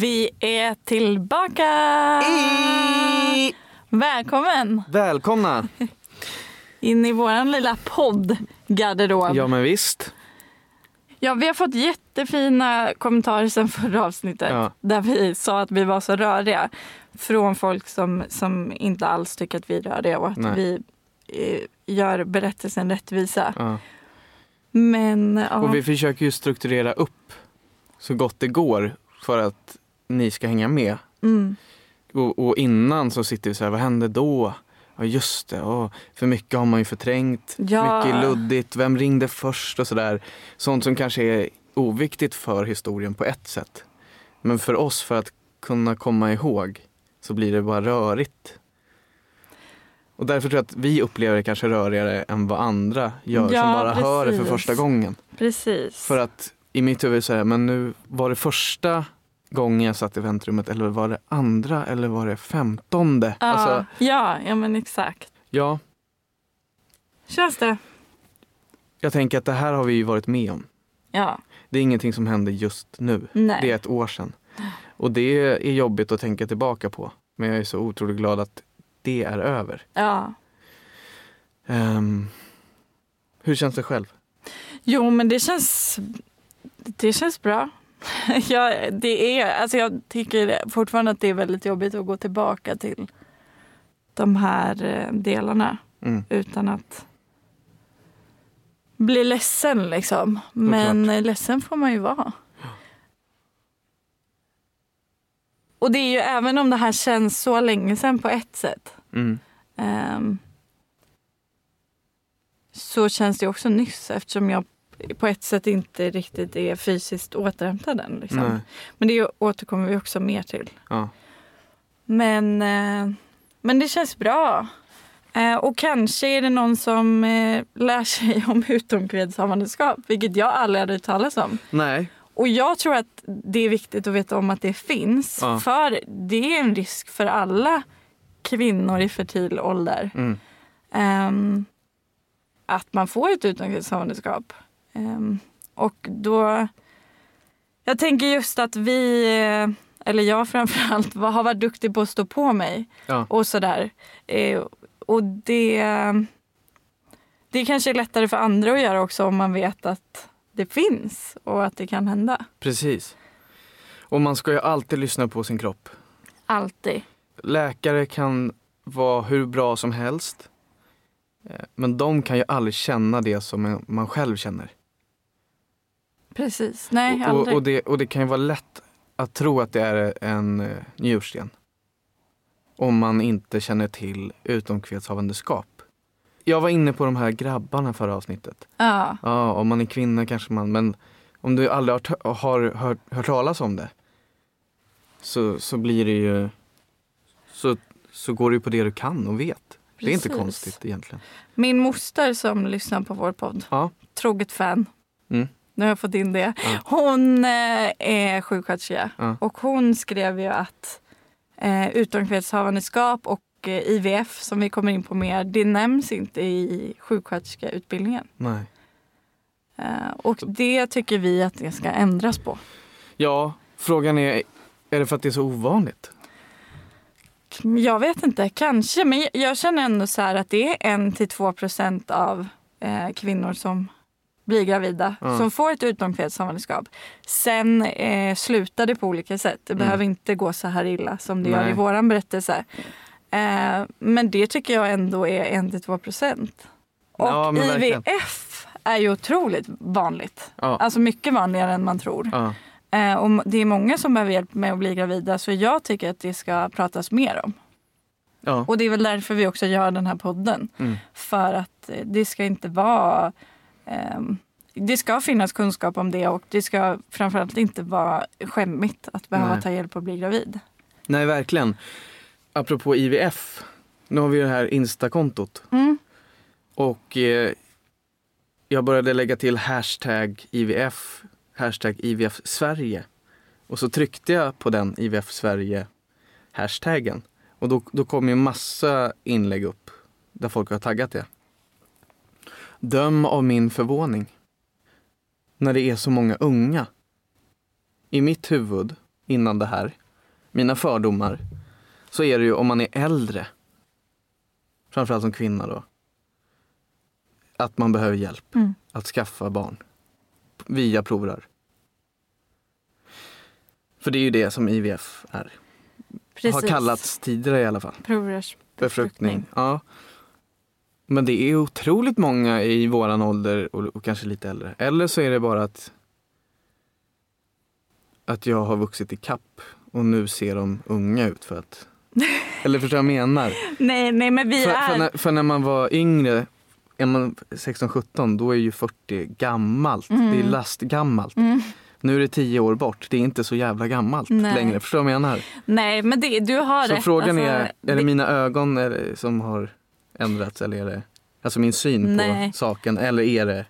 Vi är tillbaka! I... Välkommen Välkomna! in i våran lilla podd-garderob. Ja men visst. Ja, vi har fått jättefina kommentarer sen förra avsnittet Ja. där vi sa att vi var så röriga. Från folk som, som inte alls tycker att vi är röriga och att Nej. vi eh, gör berättelsen rättvisa. Ja. Men ja, Och vi försöker ju strukturera upp så gott det går för att ni ska hänga med. mm, Och, och innan så sitter vi så här, vad hände då? Ja just det, åh, för mycket har man ju förträngt. Ja. Mycket luddigt, vem ringde först och sådär. Sånt som kanske är oviktigt för historien på ett sätt. Men för oss, för att kunna komma ihåg, så blir det bara rörigt. Och därför tror jag att vi upplever det kanske rörigare än vad andra gör Ja, som bara hör det för precis. första gången. precis. För att i mitt huvud så är det, men nu var det första gången jag satt i väntrummet eller var det andra eller var det femtonde? ja, Alltså, ja, ja, men exakt. ja, Känns det? jag tänker att det här har vi ju varit med om. Ja. Det är ingenting som händer just nu. Nej. Det är ett år sedan. Och det är jobbigt att tänka tillbaka på. Men jag är så otroligt glad att det är över. Ja. Ehm, hur känns det själv? Jo, men det känns, det känns bra. Ja, det är, alltså jag tycker fortfarande att det är väldigt jobbigt att gå tillbaka till de här eh, delarna Mm. utan att bli ledsen. Liksom. Men eh, ledsen får man ju vara. Och det är ju även om det här känns så länge sedan på ett sätt Mm. Ehm, så känns det också nyss eftersom jag på ett sätt inte riktigt är fysiskt återhämtad än. Liksom. Men det återkommer vi också mer till. Ja. Men, eh, men det känns bra. Eh, och kanske är det någon som eh, lär sig om utomkvedshavandeskap, vilket jag aldrig hade hört talas om. Nej. Och jag tror att det är viktigt att veta om att det finns. Ja. För det är en risk för alla kvinnor i fertil ålder. Mm. Ehm, att man får ett utomkvedshavandeskap. Ehm, och då... Jag tänker just att vi, eller jag framförallt, har varit duktig på att stå på mig. Ja. Och sådär. Eh, och det, det kanske är lättare för andra att göra också om man vet att det finns och att det kan hända. Precis. Och man ska ju alltid lyssna på sin kropp. Alltid. Läkare kan vara hur bra som helst. Eh, Men de kan ju aldrig känna det som man själv känner. Precis. Nej, och, aldrig. och, det, och det kan ju vara lätt att tro att det är en uh, njursten. Om man inte känner till utomkvedshavandeskap. Jag var inne på de här grabbarna förra avsnittet. ja. Ja, om man är kvinna kanske man, men om du aldrig har, har hört, hört talas om det så, så blir det ju, så, så går ju på det du kan och vet. Det är inte Precis. konstigt egentligen. Min moster som lyssnar på vår podd, Ja. troget fan. Mm. Nu har jag fått in det. Ja. Hon eh, är sjuksköterska Ja. och hon skrev ju att eh, utomkvedshavandeskap och eh, IVF som vi kommer in på mer, det nämns inte i sjuksköterskeutbildningen. Nej. Eh, och det tycker vi att det ska ändras på. Ja, frågan är, är det för att det är så ovanligt? Jag vet inte, kanske. Men jag- känner ändå så här att det är en till två procent av eh, kvinnor som blir gravida Ja. som får ett utomkvedshavandeskap. Sen eh, slutar det på olika sätt. Det Mm. behöver inte gå så här illa som det gör Nej. i våran berättelse. Eh, men det tycker jag ändå är en till två procent. Och Ja. IVF är ju otroligt vanligt. Ja. Alltså mycket vanligare än man tror. ja. Eh, och det är många som behöver hjälp med att bli gravida så jag tycker att det ska pratas mer om. ja. Och det är väl därför vi också gör den här podden. Mm. För att eh, det ska inte vara... ehm, det ska finnas kunskap om det och det ska framförallt inte vara skämmigt att behöva Nej. ta hjälp och bli gravid. Nej, verkligen. Apropå IVF. Nu har vi det här Insta-kontot. Mm. Och eh, jag började lägga till hashtag IVF, hashtag IVF Sverige. Och så tryckte jag på den IVF Sverige hashtaggen. Och då, då kom ju massa inlägg upp där folk har taggat det. Döm av min förvåning. När det är så många unga. I mitt huvud innan det här, mina fördomar, så är det ju om man är äldre, framförallt som kvinna då, att man behöver hjälp Mm. att skaffa barn via provrör. För det är ju det som IVF är. Precis. Har kallats tidigare i alla fall. Provrörsbefruktning. Befruktning. Ja. Men det är otroligt många i våran ålder och, och kanske lite äldre. Eller så är det bara att att jag har vuxit i kapp och nu ser de unga ut för att eller förstår du vad jag menar? Nej, nej, men vi För, är... för, när, för när man var yngre, är man 16-17, då är ju 40 gammalt. Mm. Det är lastgammalt. Mm. Nu är det 10 år bort. Det är inte så jävla gammalt Nej. längre. Förstår du vad jag menar? Nej, men det, du har Så rätt. frågan Alltså, är, är det mina ögon som har ändrats eller är det alltså min syn Nej. på saken eller är det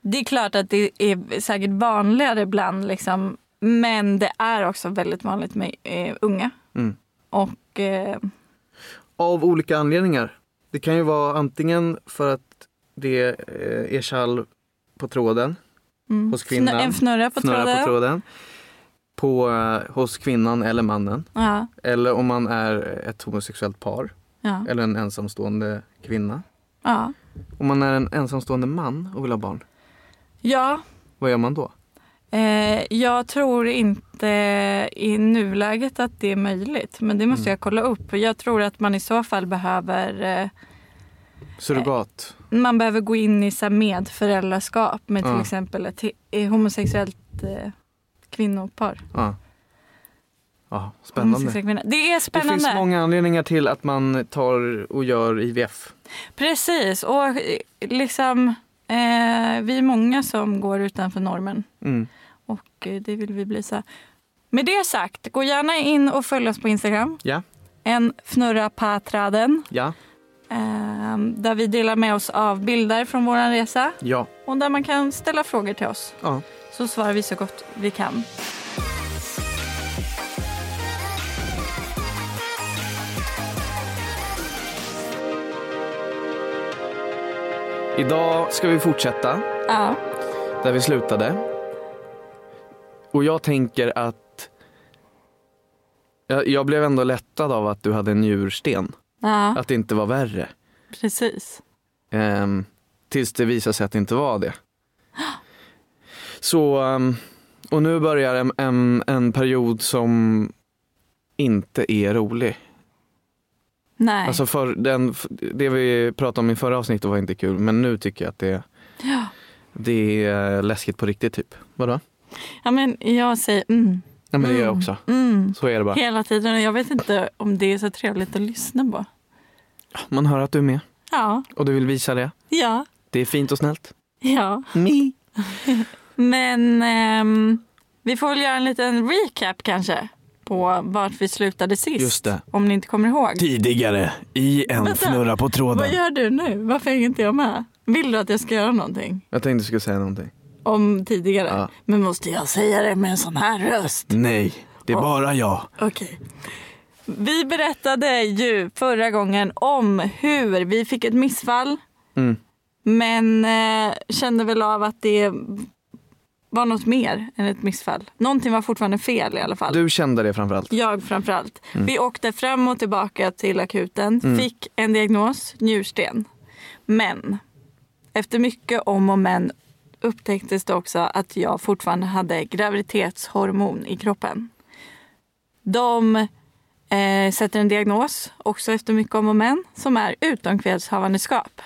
Det är klart att det är säkert vanligare ibland, liksom, men det är också väldigt vanligt med eh, unga. Mm. Och eh, av olika anledningar? Det kan ju vara antingen för att det eh, är kall på tråden, mm, Hos kvinnan. en fnurra på snurrar tråden. på tråden på, eh, hos kvinnan eller mannen. Ja, Eller om man är ett homosexuellt par ja, eller en ensamstående kvinna. ja. Om man är en ensamstående man och vill ha barn, ja vad gör man då? eh, jag tror inte i nuläget att det är möjligt, men det måste Mm. jag kolla upp. Jag tror att man i så fall behöver eh, Surrogat? man behöver gå in i så här medföräldraskap med till Ja. exempel ett he- eh, homosexuellt eh, kvinnopar. Ja. Ja. Spännande. Kvinnor. Det är Det spännande. finns många anledningar till att man tar och gör IVF. Precis. Och eh, liksom, eh, vi är många som går utanför normen. Mm. Och eh, det vill vi bli så. Med det sagt, gå gärna in och följ oss på Instagram. Ja. En fnurra på träden. Ja. Eh, där vi delar med oss av bilder från vår resa. Ja. Och där man kan ställa frågor till oss. ja. Så svarar vi så gott vi kan. Idag ska vi fortsätta Ja. där vi slutade. Och jag tänker att jag, jag blev ändå lättad av att du hade en njursten. Ja, Att det inte var värre. precis. Ehm, tills det visade sig att det inte var det. Så, ehm, och nu börjar en, en, en period som inte är rolig. Nej. Alltså för den, det vi pratade om i förra avsnittet var inte kul, men nu tycker jag att det, ja. det är läskigt på riktigt. typ. Vadå? ja, men jag säger mm. Ja men det gör jag Mm. också. Mm. Så är det bara. Hela tiden. Och jag vet inte om det är så trevligt att lyssna på. Man hör att du är med Ja, och du vill visa det. ja, Det är fint och snällt. ja. Me. Men ehm, vi får väl göra en liten recap kanske på vart vi slutade sist. Just det. Om ni inte kommer ihåg. Tidigare i en Vänta. fnurra på Vad tråden. gör du nu? Varför är inte jag med? Vill du att jag ska göra någonting Jag tänkte du skulle säga någonting. om tidigare? Ja. Men måste jag säga det med en sån här röst? Nej, det är Ja. bara jag. Okej. Vi berättade ju förra gången om hur vi fick ett missfall Mm. men eh, kände väl av att det var något mer än ett missfall. Någonting var fortfarande fel i alla fall. Du kände det framförallt. Jag framförallt. Mm. Vi åkte fram och tillbaka till akuten, fick en diagnos, njursten. Men efter mycket om och men upptäcktes det också att jag fortfarande hade graviditetshormon i kroppen. De eh, sätter en diagnos, också efter mycket om och men, som är utomkvedshavandeskap.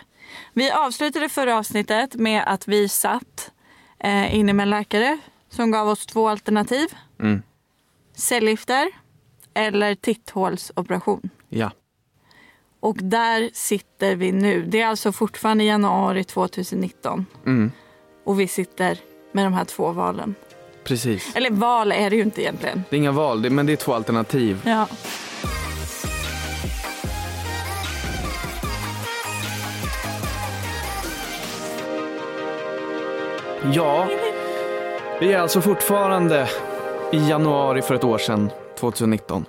Vi avslutade förra avsnittet med att vi satt eh, inne med en läkare som gav oss två alternativ Mm. cellgifter eller titthålsoperation. Ja. Och där sitter vi nu. Det är alltså fortfarande januari 2019 Mm. och vi sitter med de här två valen. Precis. Eller val är det ju inte egentligen. Det är inga val, men det är två alternativ. Ja. Ja, vi är alltså fortfarande i januari för ett år sedan, 2019.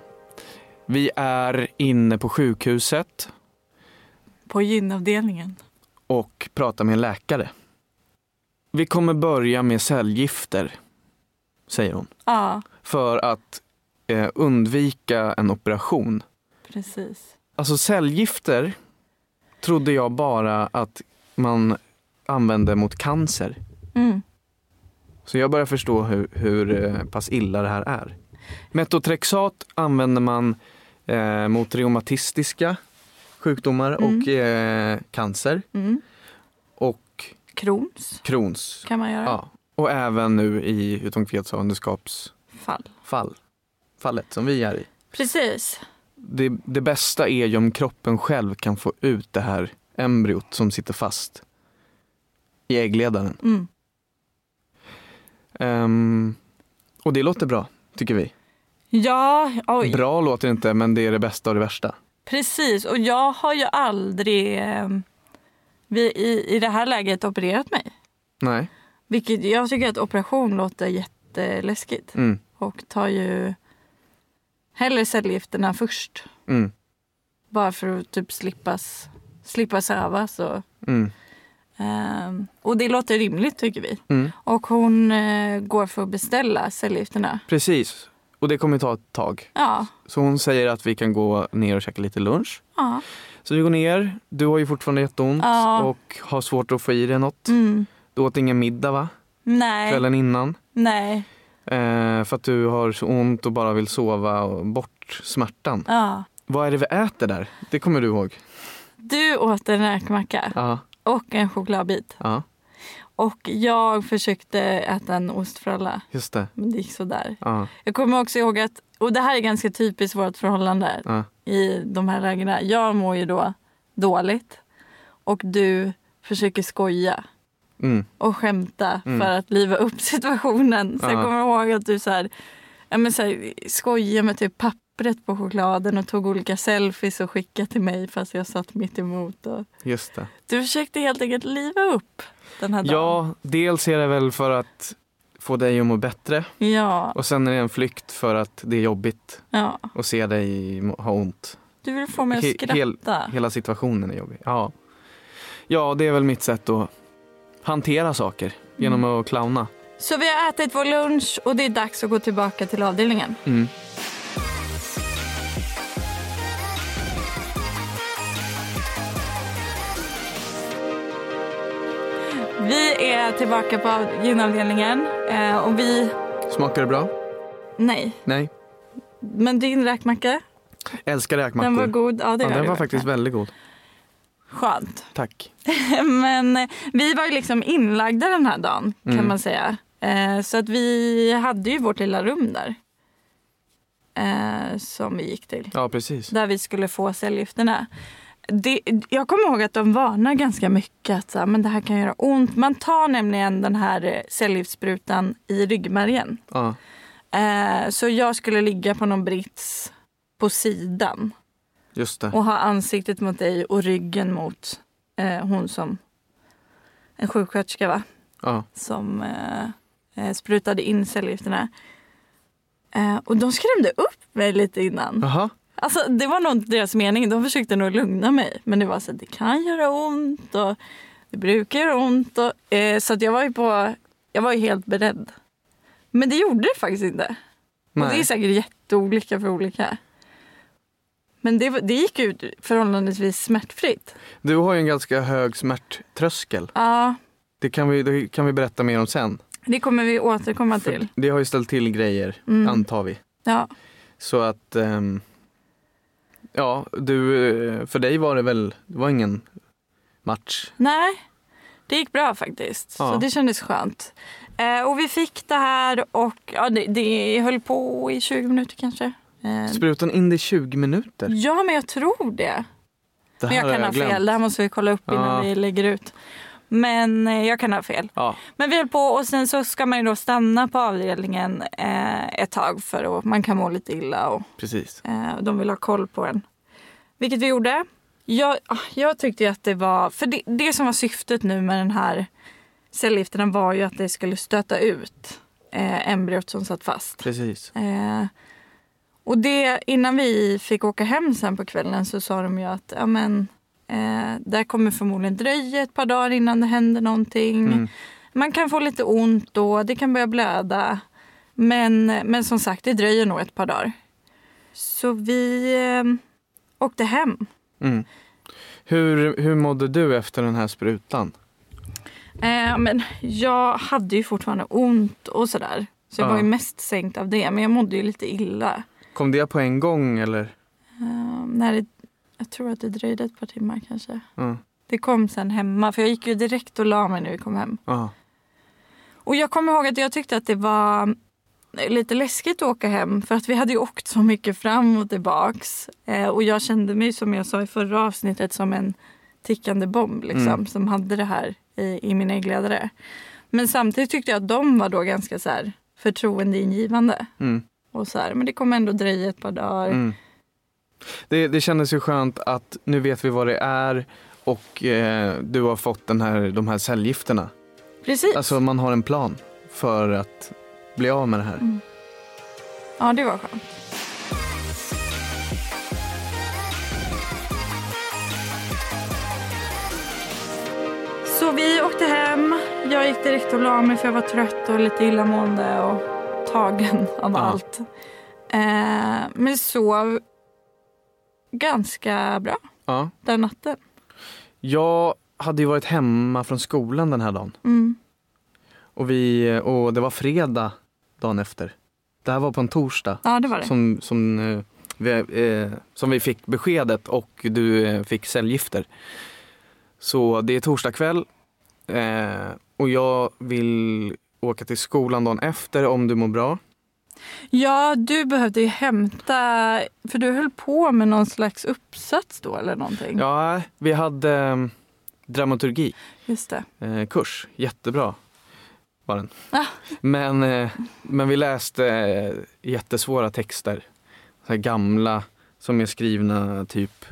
Vi är inne på sjukhuset På gynavdelningen. och pratar med en läkare. Vi kommer börja med cellgifter, säger hon. Ja. För att eh, undvika en operation. Precis. Alltså cellgifter trodde jag bara att man använde mot cancer. Mm. Så jag börjar förstå hur, hur eh, pass illa det här är. Metotrexat använder man eh, mot reumatistiska sjukdomar Mm. och eh, cancer Mm. och Crohns Crohns. kan man göra. Ja. Och även nu i utomkvedshavandeskapsfall, Fall. fallet som vi är i. Precis. Det, det bästa är ju om kroppen själv kan få ut det här embryot som sitter fast i äggledaren. Mm. Ehm, och det låter bra, tycker vi. Ja, oj. Bra låter inte, men det är det bästa och det värsta. precis. Och jag har ju aldrig eh, vi, i, i det här läget opererat mig. Nej. Vilket jag tycker att operation låter jätteläskigt. Mm. Och tar ju hellre cellgifterna först. Mm. Bara för att typ slippas, slippa sövas. Och, Mm. Ehm, och det låter rimligt tycker vi. Mm. Och hon eh, går för att beställa cellgifterna. Precis. Och det kommer ta ett tag. Ja, Så hon säger att vi kan gå ner och käka lite lunch. ja. Så vi går ner. Du har ju fortfarande jätteont Ja. och har svårt att få i dig något. Mm. Du åt ingen middag va? Nej, Kvällen innan. nej. Eh, för att du har så ont och bara vill sova och bort smärtan. Ja. Vad är det vi äter där? Det kommer du ihåg? Du åt en räkmacka Ja. Och en chokladbit. Ja, Och jag försökte äta en ostfralla, just det. men det gick sådär. Ja, Jag kommer också ihåg att, och det här är ganska typiskt vårt förhållande ja. i de här lägena. Jag mår ju då dåligt och du försöker skoja Mm. och skämta Mm. för att liva upp situationen. Så jag Ja. kommer ihåg att du så här, ja, men så här, skojade med typ pappret på chokladen och tog olika selfies och skickade till mig fast jag satt mitt emot. Och Just det. du försökte helt enkelt liva upp den här dagen. Ja, dels är det väl för att få dig att må bättre Ja, och sen är det en flykt för att det är jobbigt ja. att se dig ha ont. Du vill få mig att skratta. hel- Hela situationen är jobbig. Ja. ja, det är väl mitt sätt att hantera saker genom Mm. att clowna. Så vi har ätit vår lunch och det är dags att gå tillbaka till avdelningen. Mm. Vi är tillbaka på av- gynavdelningen eh, och vi... Smakar det bra? Nej, Nej. men din räkmacka, Älskar räkmackor. den var god. Ja, det Ja, den du var faktiskt väldigt god. Skönt. Tack. Men eh, vi var ju liksom inlagda den här dagen kan Mm. man säga. Eh, så att vi hade ju vårt lilla rum där. Som vi gick till. Ja, precis. Där vi skulle få cellgifterna. Det, jag kommer ihåg att de varnar ganska mycket att så här, men det här kan göra ont. Man tar nämligen den här eh, cellgiftssprutan i ryggmärgen. Ja. Eh, så jag skulle ligga på någon brits på sidan Just det. och ha ansiktet mot dig och ryggen mot eh, hon som en sjuksköterska va? Ja. som eh, eh, sprutade in cellgifterna. Eh, och de skrämde upp mig lite innan. Jaha. Alltså, det var nog inte deras mening. De försökte nog lugna mig. Men det var så att det kan göra ont och det brukar göra ont. Och, eh, så att jag var ju på, jag var ju helt beredd. Men det gjorde det faktiskt inte. Och det är Nej. säkert jätteolika för olika. Men det, det gick ut förhållandevis smärtfritt. Du har ju en ganska hög smärttröskel. Ja, Det kan vi, det kan vi berätta mer om sen. det kommer vi återkomma För till. det har ju ställt till grejer, Mm. antar vi. Ja. Så att, ehm, ja, du, eh, för dig var det väl, det var ingen match. Nej, det gick bra faktiskt. Ja. Så det kändes skönt. Eh, och vi fick det här och ja, det, det höll på i 20 minuter kanske. Eh, Sprutan in det i 20 minuter. ja, men jag tror det. Det Men jag kan ha glömt. fel. Det här måste vi kolla upp innan Ja. vi lägger ut. Men eh, jag kan ha fel. Ja, Men vi höll på och sen så ska man ju då stanna på avdelningen eh, ett tag för att man kan må lite illa och precis. Eh, de vill ha koll på en. Vilket vi gjorde. Jag, ah, jag tyckte att det var... För det, det som var syftet nu med den här cellgifterna var ju att det skulle stöta ut eh, embryot som satt fast. Precis. Eh, och det, innan vi fick åka hem sen på kvällen så sa de ju att ja, men, eh, det här kommer förmodligen dröja ett par dagar innan det händer någonting. Mm. Man kan få lite ont då, det kan börja blöda. Men, men som sagt, det dröjer nog ett par dagar. Så vi eh, åkte hem. Mm. Hur, hur mådde du efter den här sprutan? Eh, men jag hade ju fortfarande ont och sådär. Så jag Ja. var ju mest sänkt av det. Men jag mådde ju lite illa. Kom det på en gång eller? Eh, när det, jag tror att det dröjde ett par timmar kanske. Ja. Det kom sen hemma. För jag gick ju direkt och la mig när vi kom hem. Ja. Och jag kommer ihåg att jag tyckte att det var lite läskigt att åka hem. För att vi hade ju åkt så mycket fram och tillbaks. Eh, och jag kände mig som jag sa i förra avsnittet som en tickande bomb. Liksom, Mm. Som hade det här i, i min äggledare. Men samtidigt tyckte jag att de var då ganska så här förtroendeingivande. Mm. Och så här, men det kommer ändå dröja ett par dagar. Mm. Det, det kändes ju skönt att nu vet vi vad det är och eh, du har fått den här, de här cellgifterna. Precis. Alltså man har en plan för att bli av med det här. Mm. Ja, det var skönt. Så vi åkte hem. Jag gick direkt och la mig för jag var trött och lite illamående och tagen av Ja. allt. Eh, men sov ganska bra Ja. den natten. Jag hade ju varit hemma från skolan den här dagen Mm. och, vi, och det var fredag dagen efter. Det här var på en torsdag Ja, det var det. som, som, eh, vi, eh, som vi fick beskedet och du eh, fick cellgifter. Så det är torsdag kväll eh, och jag vill åka till skolan dagen efter om du mår bra. Ja, du behövde ju hämta... För du höll på med någon slags uppsats då eller någonting. Ja, vi hade eh, dramaturgi. Just det. eh, kurs. Jättebra var den. Ah. Men, eh, men vi läste eh, jättesvåra texter. Så gamla som är skrivna typ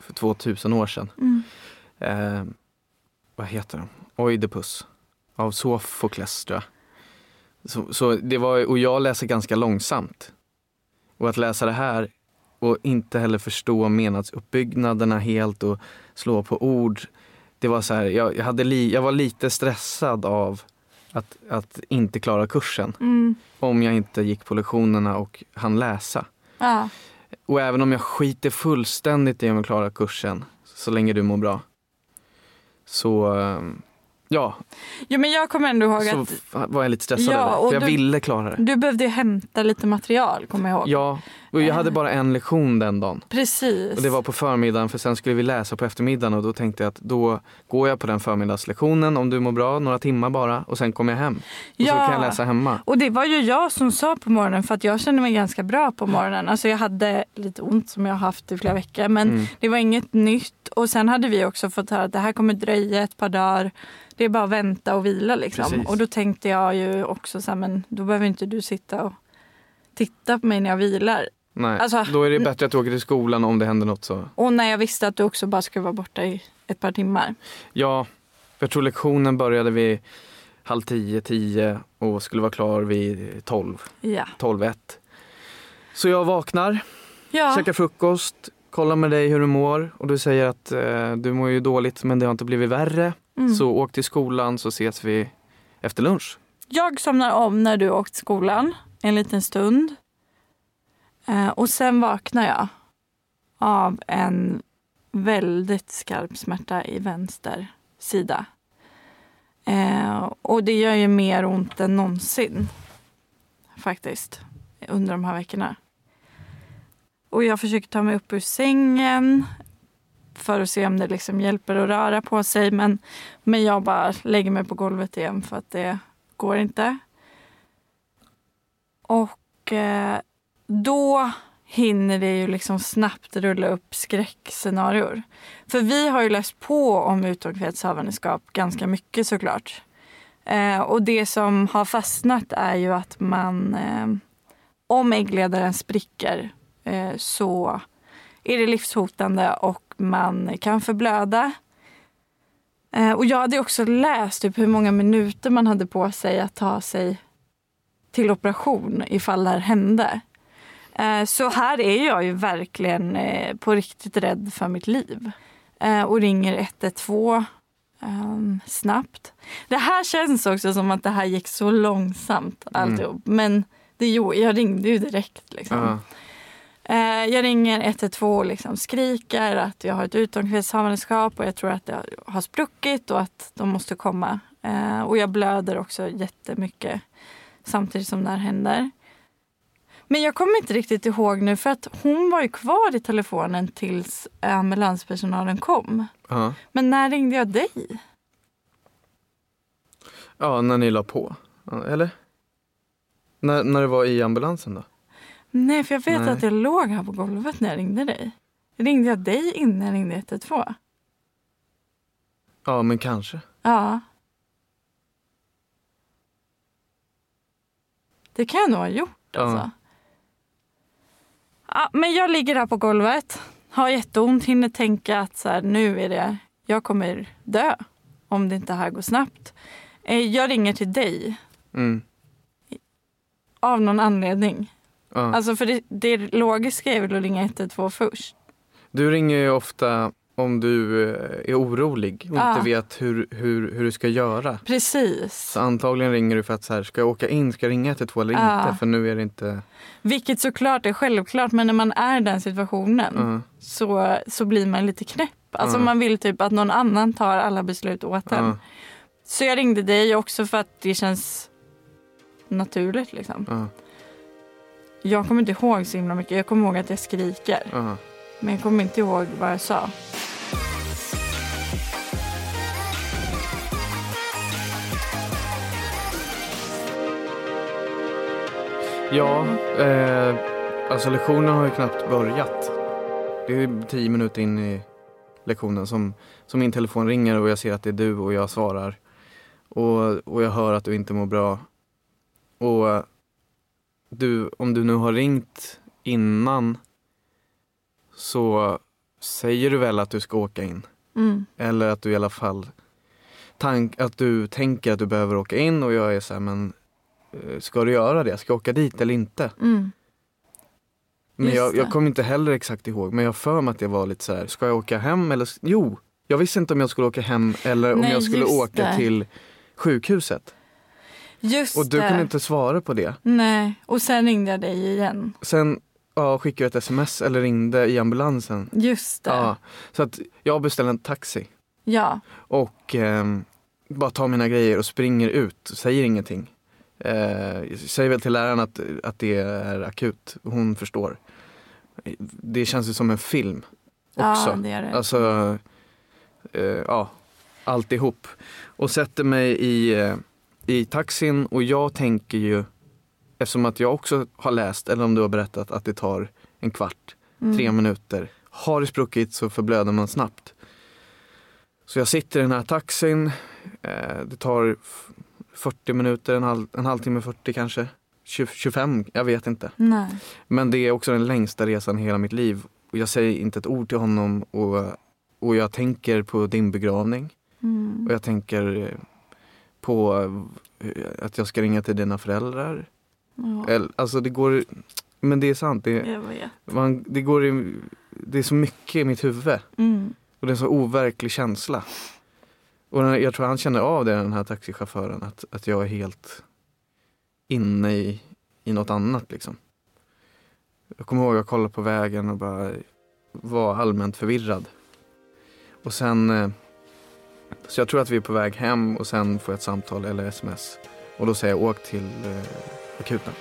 för 2000 år sedan. Mm. Eh, vad heter de? Oidipus av Sofokles tror jag. Så, så det var, och jag läser ganska långsamt. Och att läsa det här och inte heller förstå menadsuppbyggnaderna helt och slå på ord. Det var så här, jag, jag, hade li, jag var lite stressad av att, att inte klara kursen. Mm. Om jag inte gick på lektionerna och hann läsa. Ja. Och även om jag skiter fullständigt i om jag klarar kursen, så länge du mår bra. Så eh, ja, Jo, men jag kommer ändå ihåg så att var jag lite stressad Ja, över. För jag du- ville klara det. du behövde ju hämta lite material, kommer jag ihåg. Ja, jag hade bara en lektion den dagen. Precis. Och det var på förmiddagen för sen skulle vi läsa på eftermiddagen och då tänkte jag att då går jag på den förmiddagslektionen om du mår bra, några timmar bara och sen kommer jag hem. Och så Ja. kan jag läsa hemma. Och det var ju jag som sa på morgonen för att jag kände mig ganska bra på morgonen. Alltså jag hade lite ont som jag har haft i flera veckor men Mm. det var inget nytt. Och sen hade vi också fått höra att det här kommer dröja ett par dagar. Det är bara att vänta och vila liksom. Precis. Och då tänkte jag ju också så här, men då behöver inte du sitta och titta på mig när jag vilar. Nej, Alltså- då är det bättre att du åker till skolan om det händer något så. Och när jag visste att du också bara skulle vara borta i ett par timmar. Ja, jag tror lektionen började vid halv tio, tio och skulle vara klar vid tolv, Ja. tolv ett. Så jag vaknar, Ja. käkar frukost, kollar med dig hur du mår och du säger att eh, du mår ju dåligt men det har inte blivit värre. Mm. Så åk till skolan så ses vi efter lunch. Jag somnar om när du åkt till skolan en liten stund. Eh, och sen vaknar jag av en väldigt skarp smärta i vänster sida. Eh, och det gör ju mer ont än någonsin. Faktiskt. Under de här veckorna. Och jag försöker ta mig upp ur sängen för att se om det liksom hjälper att röra på sig. Men, men jag bara lägger mig på golvet igen för att det går inte. Och eh, då hinner det ju liksom snabbt rulla upp skräckscenarior. För vi har ju läst på om utomkvedshavandeskap ganska mycket såklart. Eh, och det som har fastnat är ju att man, eh, om äggledaren spricker eh, så är det livshotande och man kan förblöda. Eh, och jag hade också läst typ hur många minuter man hade på sig att ta sig till operation ifall det här hände. Eh, så här är jag ju verkligen eh, på riktigt rädd för mitt liv. Eh, och ringer 112 ehm, snabbt. Det här känns också som att det här gick så långsamt Mm. alltihop. Men Det, jag ringde ju direkt. Liksom. Ja. Eh, jag ringer 112 och liksom skriker att jag har ett utomkvedshavandeskap och jag tror att det har spruckit och att de måste komma. Och jag blöder också jättemycket samtidigt som det här händer. Men jag kommer inte riktigt ihåg nu för att hon var ju kvar i telefonen tills ambulanspersonalen kom. Ja. Men när ringde jag dig? ja, när ni la på. Eller? När, när det var i ambulansen då? Nej, för jag vet Nej. att jag låg här på golvet när jag ringde dig. Ringde jag dig innan jag ringde 112? Ja, men kanske. Ja. Det kan jag nog ha gjort alltså. Ja, men jag ligger här på golvet, har jätteont, hinner tänka att så här, nu är det, jag kommer dö om det inte här går snabbt. Eh, Jag ringer till dig Mm. av någon anledning. Ja. Alltså för det, det logiska är väl att ringa 112 först. Du ringer ju ofta om du eh, är orolig och Ja. inte vet hur, hur, hur du ska göra. Precis. Så antagligen ringer du för att så här, ska jag åka in, ska jag ringa 112 eller Ja. inte? För nu är det inte... Vilket såklart är självklart, men när man är i den situationen Ja. så, så blir man lite knäpp. Alltså Ja. man vill typ att någon annan tar alla beslut åt en. Ja. Så jag ringde dig också för att det känns naturligt liksom. Ja. Jag kommer inte ihåg så himla mycket. Jag kommer ihåg att jag skriker. Men jag kommer inte ihåg vad jag sa. Ja, eh, alltså lektionen har ju knappt börjat. Det är tio minuter in i lektionen som, som min telefon ringer och jag ser att det är du och jag svarar. Och, och jag hör att du inte mår bra. Och du, om du nu har ringt innan så säger du väl att du ska åka in? Mm. Eller att du i alla fall tank, att du tänker att du behöver åka in och jag är så här, men ska du göra det? Ska jag åka dit eller inte? Mm. Men jag, jag kommer inte heller exakt ihåg, men jag för mig att det var lite så här, ska jag åka hem eller? Jo, jag visste inte om jag skulle åka hem eller om Nej, jag skulle åka det. till sjukhuset. Just Och du det. kunde inte svara på det. Nej, och sen ringde jag dig igen. Sen ja, skickade jag ett sms eller ringde i ambulansen. Just det. Ja, så att jag beställde en taxi. ja. och ehm, bara tar mina grejer och springer ut, säger ingenting. Eh, säger väl till läraren att, att det är akut, hon förstår. Det känns ju som en film också. Ja, det är det. Alltså, eh, ja, alltihop. Och sätter mig i, eh, i taxin och jag tänker ju, eftersom att jag också har läst, eller om du har berättat, att det tar en kvart Mm. tre minuter. Har det spruckit så förblöder man snabbt. Så jag sitter i den här taxin. Eh, det tar 40 minuter, en, halv, en halvtimme 40 kanske. 20, 25, jag vet inte. Nej. Men det är också den längsta resan i hela mitt liv. Och jag säger inte ett ord till honom och, och jag tänker på din begravning. Mm. Och jag tänker på att jag ska ringa till dina föräldrar. Ja, alltså det går, men det är sant. Det, man, det, går i, det är så mycket i mitt huvud. Mm. Och det är en så overklig känsla. Och jag tror han känner av det, den här taxichauffören, att, att jag är helt inne i, i något annat liksom. Jag kommer ihåg att jag kollade på vägen och bara var allmänt förvirrad. Och sen, eh, så jag tror att vi är på väg hem och sen får jag ett samtal eller sms. Och då säger jag åk till eh, akuten.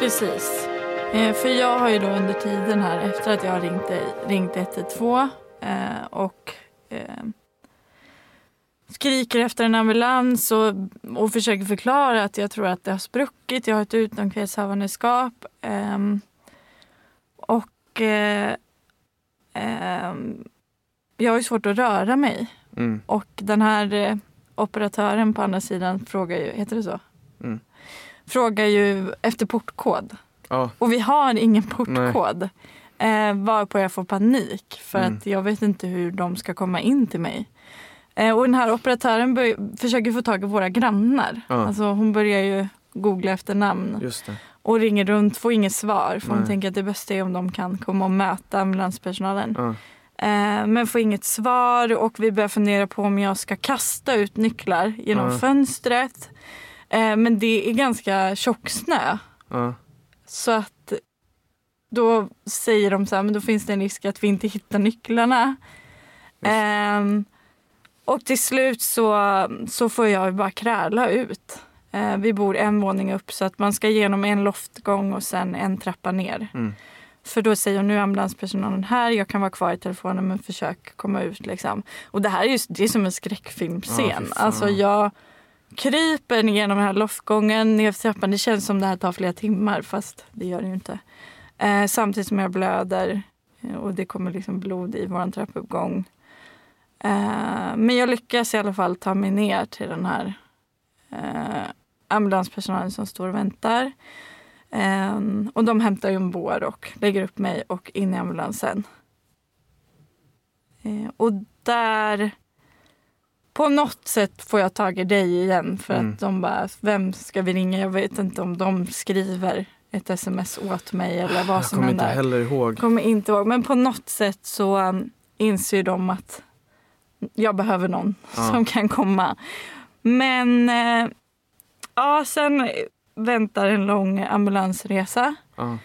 Precis. Eh, för jag har ju då under tiden här efter att jag har ringt, ringt 112 eh, och eh, skriker efter en ambulans och, och försöker förklara att jag tror att det har spruckit. Jag har ett utomkvedshavandeskap. ehm, och eh, ehm, jag har ju svårt att röra mig. Mm. Och den här operatören på andra sidan frågar ju, heter det så? Mm. Frågar ju efter portkod. Ja, Och vi har ingen portkod. Eh, varpå jag får panik för Mm. att jag vet inte hur de ska komma in till mig. Eh, och den här operatören bör, försöker få tag i våra grannar. Ja. Alltså hon börjar ju googla efter namn och ringer runt, får inget svar. För hon Nej. tänker att det bästa är om de kan komma och möta ambulanspersonalen. Ja. Eh, men får inget svar och vi börjar fundera på om jag ska kasta ut nycklar genom Ja. fönstret. Eh, men det är ganska tjock snö. Så att då säger de så här, men då finns det en risk att vi inte hittar nycklarna. Ehm, och till slut så, så får jag bara kräla ut. Eh, vi bor en våning upp så att man ska genom en loftgång och sen en trappa ner. Mm. För då säger nu ambulanspersonalen här, jag kan vara kvar i telefonen men försök komma ut. Liksom. Och det här är, just, det är som en skräckfilmscen. Ja, alltså jag kryper genom den här loftgången ner för trappan. Det känns som det här tar flera timmar fast det gör det ju inte. Eh, samtidigt som jag blöder eh, och det kommer liksom blod i vår trappuppgång. Eh, men jag lyckas i alla fall ta mig ner till den här eh, ambulanspersonalen som står och väntar. Eh, och de hämtar ju en bår och lägger upp mig och in i ambulansen. Eh, och där... På något sätt får jag tag i dig igen för Mm. att de bara, vem ska vi ringa? Jag vet inte om de skriver ett sms åt mig eller vad Jag som kommer inte händer. heller ihåg. Kommer inte ihåg. Men på något sätt så um, inser de att jag behöver någon Ja. som kan komma. Men eh, ja, sen väntar en lång ambulansresa Ja.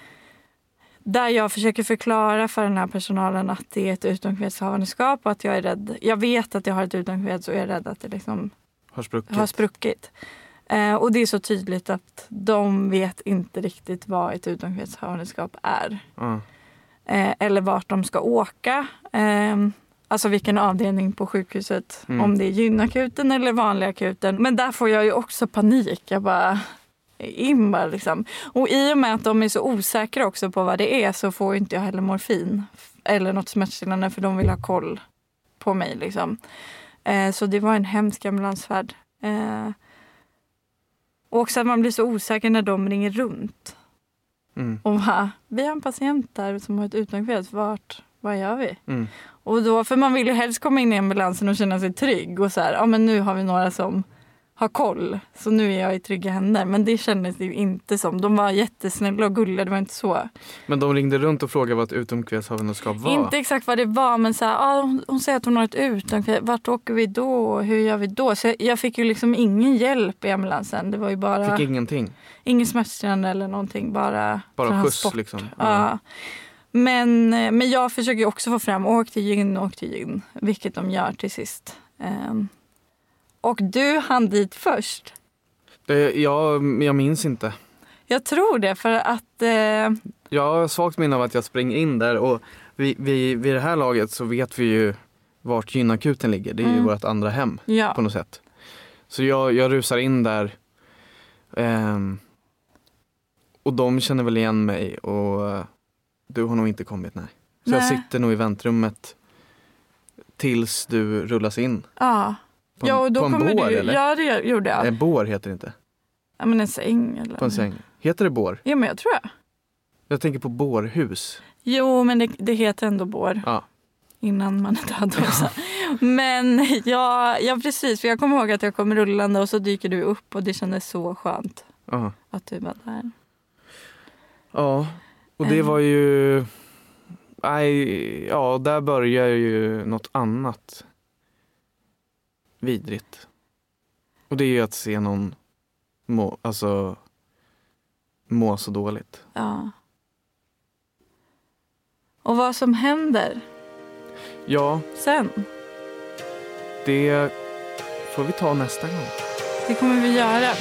Där jag försöker förklara för den här personalen att det är ett utomkvedshavandeskap och att jag är rädd. Jag vet att jag har ett utomkveds och jag är rädd att det liksom Har spruckit. har spruckit. Eh, och det är så tydligt att de vet inte riktigt vad ett utomkvedshavandeskap är. Ja. eh, eller vart de ska åka. Eh, alltså vilken avdelning på sjukhuset. Mm. Om det är gynakuten eller vanliga akuten. Men där får jag ju också panik. Jag bara in bara liksom. Och i och med att de är så osäkra också på vad det är så får inte jag heller morfin. Eller något smärtstillande för de vill ha koll på mig liksom. Eh, så det var en hemsk ambulansfärd. Eh, och också att man blir så osäker när de ringer runt. Mm. Och bara, vi har en patient där som har ett utomkveds. Vart, vad gör vi? Mm. Och då, för man vill ju helst komma in i ambulansen och känna sig trygg. Och så här, ja men nu har vi några som har koll. Så nu är jag i trygga händer. Men det kändes det ju inte som. De var jättesnälla och gulliga. Det var inte så. Men de ringde runt och frågade vad ett utomkvedshavandeskap var. Inte exakt vad det var men så här, ja, hon, säger att hon har ett utomkveds. Vart åker vi då? Hur gör vi då? Så jag, jag fick ju liksom ingen hjälp i ambulansen. Det var ju bara Fick ingenting. ingen smärtstillande eller någonting. Bara, Bara skjuts liksom. Ja. Men, eh, men jag försöker också få fram åk till gyn, åk till gyn. Vilket de gör till sist. Ehm, och du hann dit först. Det, jag, jag minns inte. Jag tror det för att... Eh, Jag har svagt minne av att jag springer in där och vi, vi, vid det här laget så vet vi ju vart gynakuten ligger. Det är ju Mm. vårt andra hem ja. på något sätt. Så jag, jag rusar in där ehm, och de känner väl igen mig och eh, du har nog inte kommit nej. Så jag Nej. sitter nog i väntrummet tills du rullas in. ja. På en, ja, och då på en kommer bår du, eller? Ja, det gjorde jag. En bår heter det inte. Ja, men en säng eller? På en säng. Heter det bår? Ja, men jag tror jag. Jag tänker på bårhus. Jo, men det, det heter ändå bår. Ja. Innan man är död också. Men ja, ja, precis. För jag kommer ihåg att jag kom rullande och så dyker du upp och det kändes så skönt Ja. att du var där. Ja, och det Eh. var ju... Nej, ja, där börjar ju något annat vidrigt. Och det är ju att se någon må, alltså, må så dåligt. Ja. Och vad som händer Ja, sen, det får vi ta nästa gång. det kommer vi göra.